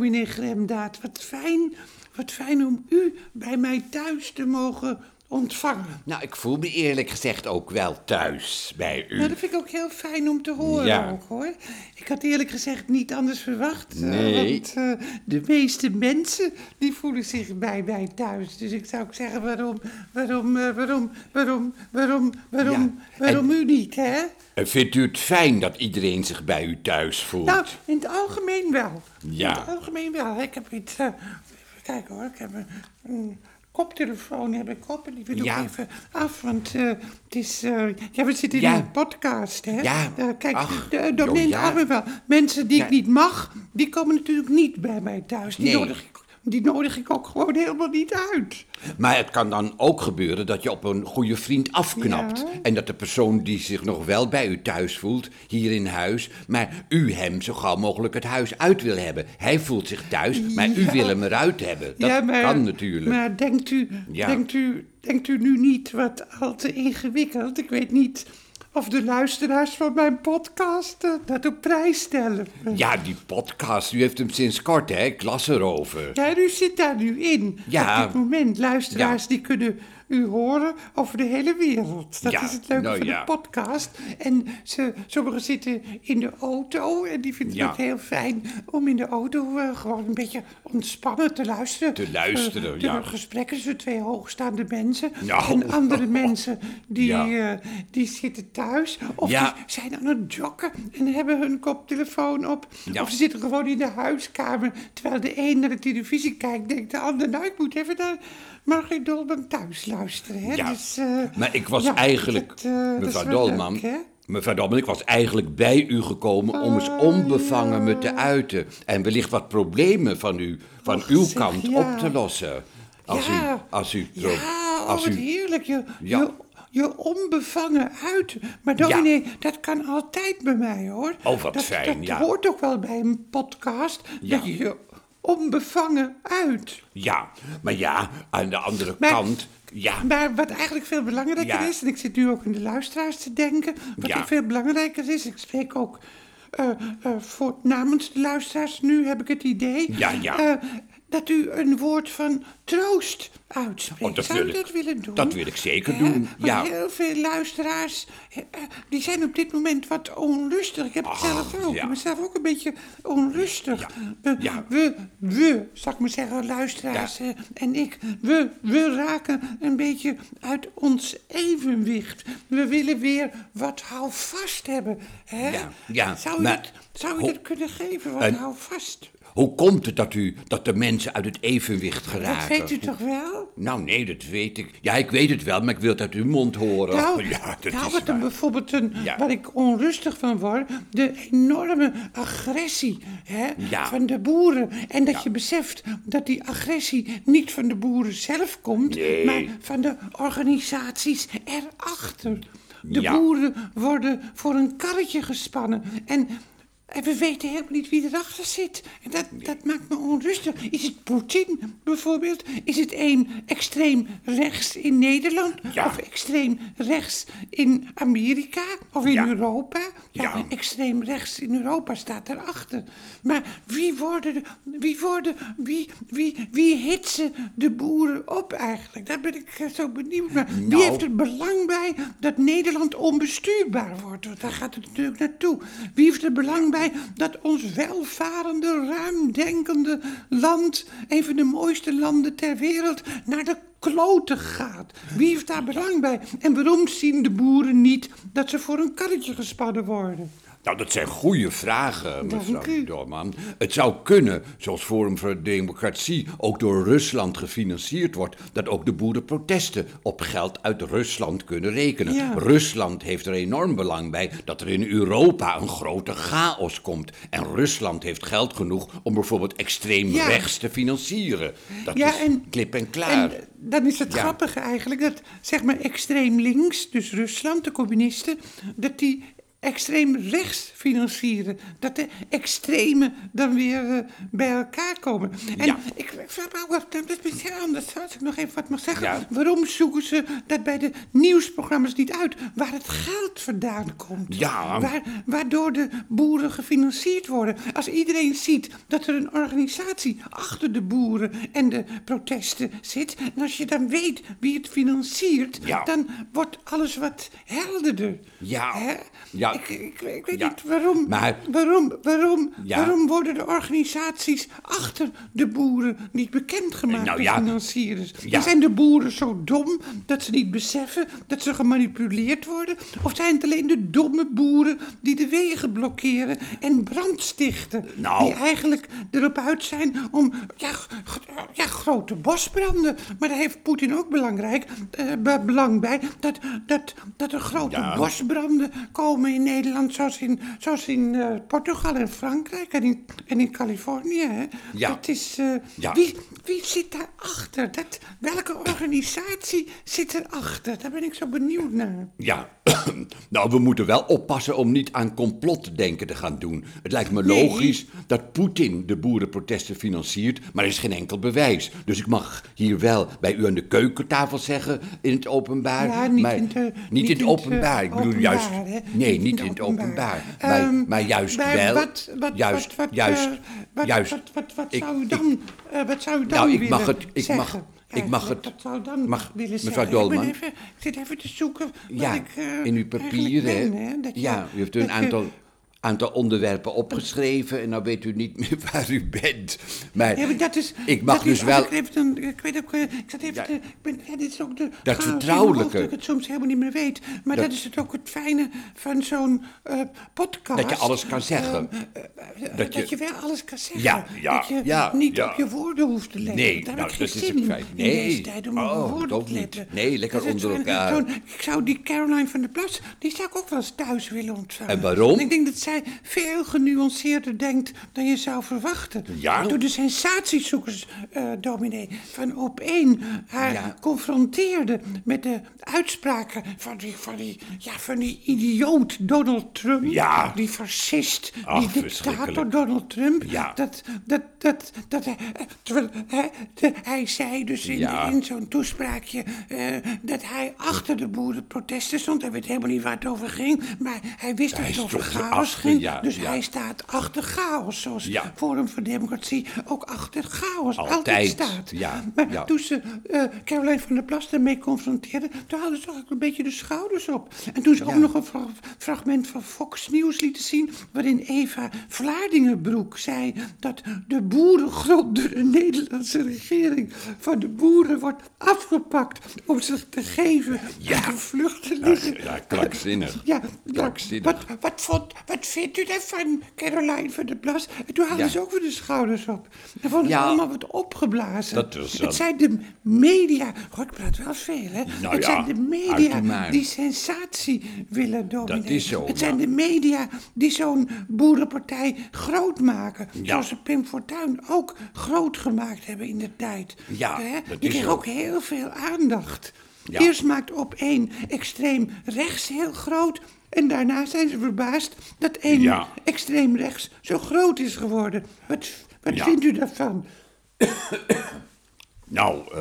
dominee Gremdaad. Wat fijn, wat fijn om u bij mij thuis te mogen ontvangen. Nou, ik voel me eerlijk gezegd ook wel thuis bij u. Nou, dat vind ik ook heel fijn om te horen Ja. ook, hoor. Ik had eerlijk gezegd niet anders verwacht. eh, Nee. want eh, de meeste mensen, die voelen zich bij mij thuis. Dus ik zou ook zeggen, waarom, waarom, eh, waarom, waarom, waarom, waarom, Ja, waarom u niet, hè? Vindt u het fijn dat iedereen zich bij u thuis voelt? Nou, in het algemeen wel. Ja. In het algemeen wel. Ik heb iets... even kijken hoor, ik heb een, een koptelefoon heb ik op en die wil ik Ja. even af, want eh, het is... eh, ja, we zitten Ja. in een podcast, hè? Ja. Eh, kijk, Ach, de, de, ja. wel. Mensen die ik niet mag, die komen natuurlijk niet bij mij thuis. Die, Nee. nodig, ik, die nodig ik ook gewoon helemaal niet uit. Maar het kan dan ook gebeuren dat je op een goede vriend afknapt. Ja. En dat de persoon die zich nog wel bij u thuis voelt, hier in huis, maar u hem zo gauw mogelijk het huis uit wil hebben. Hij voelt zich thuis, maar u wil hem eruit hebben. Dat ja, maar, kan natuurlijk. Maar denkt u, denkt, u, denkt u nu niet wat al te ingewikkeld? Ik weet niet of de luisteraars van mijn podcast eh, dat op prijs stellen. Ja, die podcast, u heeft hem sinds kort, hè? Ik las erover. Ja, u zit daar nu in. Ja. Op dit moment. Luisteraars die kunnen u horen over de hele wereld. Dat Ja, is het leuke nou van ja. de podcast. En ze, sommigen zitten in de auto en die vinden Ja. het heel fijn om in de auto eh, gewoon een beetje ontspannen te luisteren. Te luisteren, Eh, ja. Gesprekken tussen twee hoogstaande mensen. Nou. En andere mensen die, eh, die zitten thuis. Of die zijn aan het joggen en hebben hun koptelefoon op. Of ze zitten gewoon in de huiskamer. Terwijl de een naar de televisie kijkt, denkt de ander... nou, ik moet even naar Margriet Dolman thuis luisteren. Hè? Ja. Dus, eh, Maar ik was ja, eigenlijk, dat, eh, dat mevrouw Dolman, leuk, mevrouw Dolman, ik was eigenlijk bij u gekomen om eens onbevangen me te uiten. En wellicht wat problemen van u, van Och, uw zeg, kant ja. op te lossen. Als ja. u, als u, Ja, oh, als u, heerlijk. Je, Ja. je, je onbevangen uit. Maar dominee, dat kan altijd bij mij, hoor. Oh, wat dat, fijn, Dat ja. hoort ook wel bij een podcast. Ja. Dat je je onbevangen uit. ja, maar ja, aan de andere Maar- kant, ja, Maar wat eigenlijk veel belangrijker Ja. is, en ik zit nu ook in de luisteraars te denken, wat Ja. ook veel belangrijker is, ik spreek ook eh, voor, namens de luisteraars, nu heb ik het idee, Ja, ja. eh, dat u een woord van troost uitspreekt. Oh, dat Zou wil u ik. dat willen doen? Dat wil ik zeker doen, ja. heel veel luisteraars, eh, die zijn op dit moment wat onrustig. Ik heb het Ach, zelf ook. ja. Ik ben zelf ook een beetje onrustig. We, ja. we, we, zal ik maar zeggen, luisteraars eh, en ik, we, we raken een beetje uit ons evenwicht. We willen weer wat houvast hebben. Hè? Ja, ja, Zou u, maar het, zou u ho- dat kunnen geven, wat houvast? Hoe komt het dat, u, dat de mensen uit het evenwicht Dat geraken? weet u toch wel? Nou, nee, dat weet ik. Ja, ik weet het wel, maar ik wil het uit uw mond horen. Nou, ja, dat nou is wat een, waar. bijvoorbeeld een, Ja. waar ik onrustig van word, de enorme agressie hè, Ja. van de boeren. En dat je beseft dat die agressie niet van de boeren zelf komt, Nee. maar van de organisaties erachter. De boeren worden voor een karretje gespannen en... En we weten helemaal niet wie erachter zit. En dat, dat maakt me onrustig. Is het Poetin bijvoorbeeld? Is het een extreem rechts in Nederland? Ja. Of extreem rechts in Amerika? Of in Ja. Europa? Ja. extreem rechts in Europa staat erachter. Maar wie worden, de- wie worden, wie, wie, wie hitsen de boeren op eigenlijk? Daar ben ik zo benieuwd naar. Wie Nou. heeft er belang bij dat Nederland onbestuurbaar wordt? Want daar gaat het natuurlijk naartoe. Wie heeft er belang bij dat ons welvarende, ruimdenkende land, een van de mooiste landen ter wereld, naar de kloten gaat? Wie heeft daar belang bij? En waarom zien de boeren niet dat ze voor een karretje gespannen worden? Nou, dat zijn goede vragen, mevrouw. Dorman. Het zou kunnen, zoals Forum voor Democratie ook door Rusland gefinancierd wordt, dat ook de boerenprotesten op geld uit Rusland kunnen rekenen. Ja. Rusland heeft er enorm belang bij dat er in Europa een grote chaos komt. En Rusland heeft geld genoeg om bijvoorbeeld extreem Ja. rechts te financieren. Dat Ja, is en- klip en klaar. En dan is het grappige eigenlijk dat zeg maar extreem links, dus Rusland, de communisten, dat die extreem rechts financieren. Dat de extremen dan weer eh, bij elkaar komen. En Ja. ik, ik vraag me af, dat is misschien anders, als ik nog even wat mag zeggen. Ja. Waarom zoeken ze dat bij de nieuwsprogramma's niet uit? Waar het geld vandaan komt. Ja. Waar, waardoor de boeren gefinancierd worden. Als iedereen ziet dat er een organisatie achter de boeren en de protesten zit. En als je dan weet wie het financiert, Ja. dan wordt alles wat helderder. Ja. Hè? Ja. Ik, ik, ik weet Ja. niet waarom, Maar- waarom, waarom, Ja. waarom worden de organisaties achter de boeren niet bekendgemaakt Nou door? Ja. Zijn de boeren zo dom dat ze niet beseffen dat ze gemanipuleerd worden? Of zijn het alleen de domme boeren die de wegen blokkeren en brand stichten? Nou. Die eigenlijk erop uit zijn om ja, grote bosbranden. Maar daar heeft Poetin ook belangrijk, eh, be- belang bij. Dat, dat, dat er grote bosbranden komen in Nederland, zoals in, zoals in eh, Portugal en Frankrijk en in, en in Californië. Hè? Ja. Dat is, eh, Ja. wie, wie zit daarachter? Dat, welke organisatie zit erachter? Daar ben ik zo benieuwd naar. Ja, nou, we moeten wel oppassen om niet aan complotdenken te gaan doen. Het lijkt me Nee. logisch dat Poetin de boerenprotesten financiert, maar er is geen enkel bewijs. Dus ik mag hier wel bij u aan de keukentafel zeggen in het openbaar. Ja, niet maar in de- niet in het openbaar. Ik bedoel openbaar, juist. hè? Nee, niet in het openbaar. Maar, Ehm, maar juist maar wel. Wat, wat, juist, wat, wat, juist, eh, juist. Wat, wat, Ik- zou u ik- dan, eh, wat zou u dan Nou, ik willen mag het- ik mag- zeggen? ik mag Eigenlijk, het- Wat zou dan mag- willen mevrouw? Dolman? Ik, even, ik zit even te zoeken Ja, ik eh, in uw papieren. ben, hè, dat ja, u heeft dat een aantal, aantal onderwerpen opgeschreven en nou weet u niet meer waar u bent. Maar Ja, maar dat is, ik mag dat dus is, wel... Ik, even een, ik weet ook, eh, ik zat even Ja. te, ik ben, ja, dit is ook de Dat vertrouwelijke. Dat ik het soms helemaal niet meer weet. Maar dat, Dat- is het ook het fijne van zo'n eh, podcast. Dat je alles kan zeggen. Eh, eh, Dat dat, je- je, wel alles kan zeggen. Ja, ja, dat je ja, niet op je woorden hoeft te letten. Nee, Daar nou, dat is het in Nee. deze tijd om Oh, dat woorden te niet. letten. Nee, lekker Dat is onder elkaar. ik zou die Caroline van der Plas, die zou ik ook wel eens thuis willen ontvangen. En waarom? Ik denk dat zij veel genuanceerder denkt dan je zou verwachten. Ja? Door de sensatiezoekers, eh dominee, van op één haar Ja. confronteerde met de uitspraken van die, van die, ja, van die idioot Donald Trump. Ja. Die fascist, Ach, die dictator. Donald Trump. Ja. Dat, dat, dat, dat hij, eh, terwijl hij, zei dus in, zo'n toespraakje eh, dat hij achter de boerenprotesten stond. Hij weet helemaal niet waar het over ging, maar hij wist dat het over chaos ja, dus ja. hij staat achter chaos, zoals Ja. Forum voor Democratie ook achter chaos altijd, Altijd, staat. ja, Maar toen ze eh Caroline van der Plas daarmee confronteerde, toen hadden ze toch een beetje de schouders op. En toen ze ook nog een fra- fragment van Fox News lieten zien, waarin Eva Vlaardingenbroek zei dat de boerengrond door de Nederlandse regering van de boeren wordt afgepakt om zich te geven aan de vluchtelingen. Ja, ja, krankzinnig. Ja, wat, wat, vond, wat vindt u daarvan, Caroline van der Plas? En toen hadden Ja. ze ook weer de schouders op. En vonden Ja. ze allemaal wat opgeblazen. Dat was, het eh, zijn de media... Goh, ik praat wel veel, hè? Nou het ja, zijn de media die sensatie willen domineren. Dat is zo, Het ja. zijn de media die zo'n boerenpartij groot maken. Ja. Zoals ze Pim Fortuyn ook groot gemaakt hebben in de tijd. Ja, Hè? dat Die is kreeg ook heel veel aandacht. Ja. Eerst maakt op één extreem rechts heel groot. En daarna zijn ze verbaasd dat één Ja. extreem rechts zo groot is geworden. Wat, wat Ja. vindt u daarvan? Nou, eh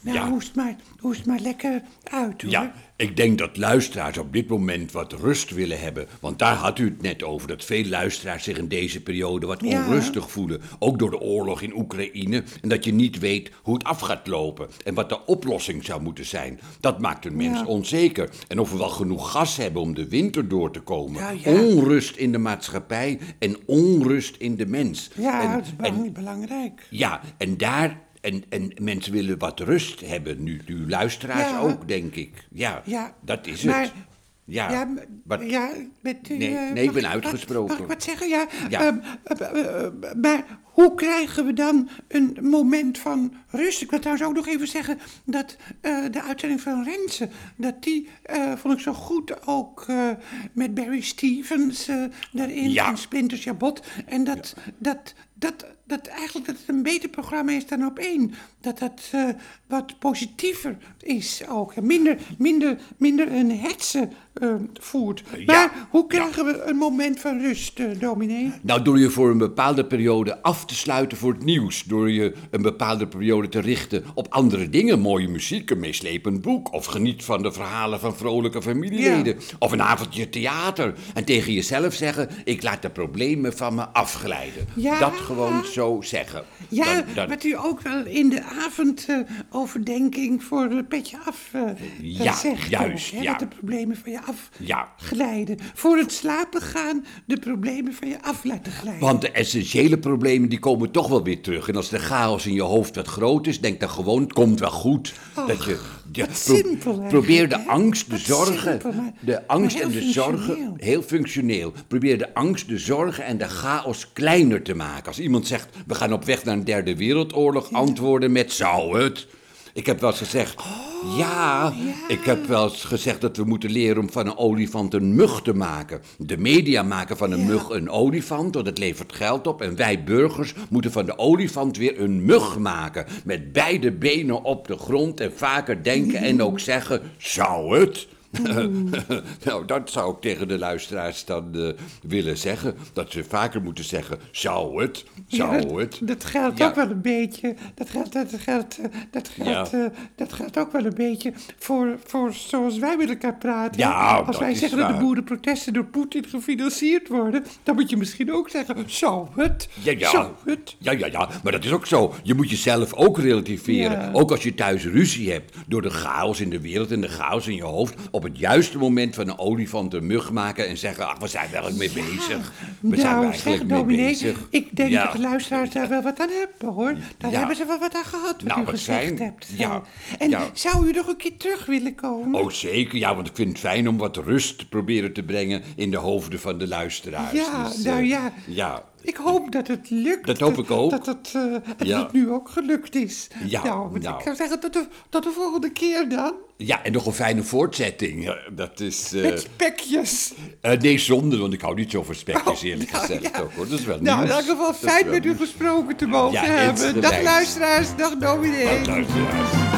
Nou, ja. hoest, maar, hoest maar lekker uit hoor. Ja, ik denk dat luisteraars op dit moment wat rust willen hebben. Want daar had u het net over, dat veel luisteraars zich in deze periode wat Ja. onrustig voelen. Ook door de oorlog in Oekraïne. En dat je niet weet hoe het af gaat lopen. En wat de oplossing zou moeten zijn. Dat maakt een mens Ja. onzeker. En of we wel genoeg gas hebben om de winter door te komen. Ja, ja. Onrust in de maatschappij en onrust in de mens. Ja, en, dat is en- belangrijk. ja, en daar. En, en mensen willen wat rust hebben nu. Nu luisteraars Ja. ook, denk ik. Ja, Ja, dat is maar- het. Ja, Ja, wat, ja met, u, Nee, eh, nee, ik ben uitgesproken. Mag ik wat zeggen? Ja. Ja. ehm, eh, eh, eh, maar hoe krijgen we dan een moment van rust? Ik wil trouwens ook nog even zeggen dat eh, de uitzending van Rensen, dat die eh, vond ik zo goed ook eh, met Barry Stevens eh, daarin Ja. en Splinter Chabot. En dat, dat, dat, dat eigenlijk dat het een beter programma is dan op één. Dat dat eh, wat positiever is ook. Minder, minder, minder een hetze eh, voert. Maar hoe krijgen we een moment van rust, eh, dominee? Nou, door je voor een bepaalde periode af te sluiten voor het nieuws. Door je een bepaalde periode te richten op andere dingen. Mooie muziek, een meeslepend boek. Of geniet van de verhalen van vrolijke familieleden. Of een avondje theater. En tegen jezelf zeggen, ik laat de problemen van me afglijden. Ja. Dat gewoon zo zeggen. Ja, Dan- dan- wat u ook wel in de avondoverdenking voor een petje af eh, Ja, zegt. juist, ook, hè, ja. Dat de problemen van je Ja. afglijden. Voor het slapen gaan de problemen van je af laten glijden. Want de essentiële problemen die komen toch wel weer terug. En als de chaos in je hoofd wat groot is, denk dan gewoon, het komt wel goed. dat je, wat simpel probeer de angst, de zorgen, de angst en de zorgen, heel functioneel. Probeer de angst, de zorgen en de chaos kleiner te maken. Als iemand zegt, we gaan op weg naar een derde wereldoorlog, antwoorden met zou het. Ik heb wel eens gezegd, Oh, ja, ik heb wel eens gezegd dat we moeten leren om van een olifant een mug te maken. De media maken van een Ja. mug een olifant, want het levert geld op. En wij burgers moeten van de olifant weer een mug maken. Met beide benen op de grond en vaker denken en ook zeggen, zou het? nou, dat zou ik tegen de luisteraars dan eh, willen zeggen. Dat ze vaker moeten zeggen, zou het? Zou Ja, dat, het? dat geldt Ja. ook wel een beetje. Dat geldt, dat geldt, eh, dat geldt, Ja. eh, dat geldt ook wel een beetje voor, voor zoals wij met elkaar praten. Ja, Als wij zeggen dat de boerenprotesten door Poetin gefinancierd worden, dan moet je misschien ook zeggen: zou het? Zou het? Ja, ja, ja, maar dat is ook zo. Je moet jezelf ook relativeren. Ook als je thuis ruzie hebt. Door de chaos in de wereld en de chaos in je hoofd. Op het juiste moment van een olifant een mug maken en zeggen: Ach, waar zijn we eigenlijk mee bezig? We zijn nou, we eigenlijk zeg mee dominee, bezig? ik denk Ja. dat de luisteraars daar wel wat aan hebben hoor. Daar Ja. hebben ze wel wat aan gehad wat Nou, u wat gezegd hebt. Ja, En zou u nog een keer terug willen komen? Oh, zeker. Ja, want ik vind het fijn om wat rust te proberen te brengen in de hoofden van de luisteraars. Ja, Dus, nou eh, ja. Ja, Ik hoop dat het lukt. Dat hoop ik ook. Dat het, eh, dat Ja. het nu ook gelukt is. Ja, nou, nou. ik zou zeggen tot de, tot de volgende keer dan. Ja, en nog een fijne voortzetting. Dat is... eh, Met spekjes. eh, nee, zonder, want ik hou niet zo van spekjes, Oh, eerlijk nou, gezegd. ja. ook, hoor. Dat is wel Nou, in elk geval fijn met u gesproken te mogen Ja, hebben. Dag luisteraars, dag dominee. Dag, luisteraars.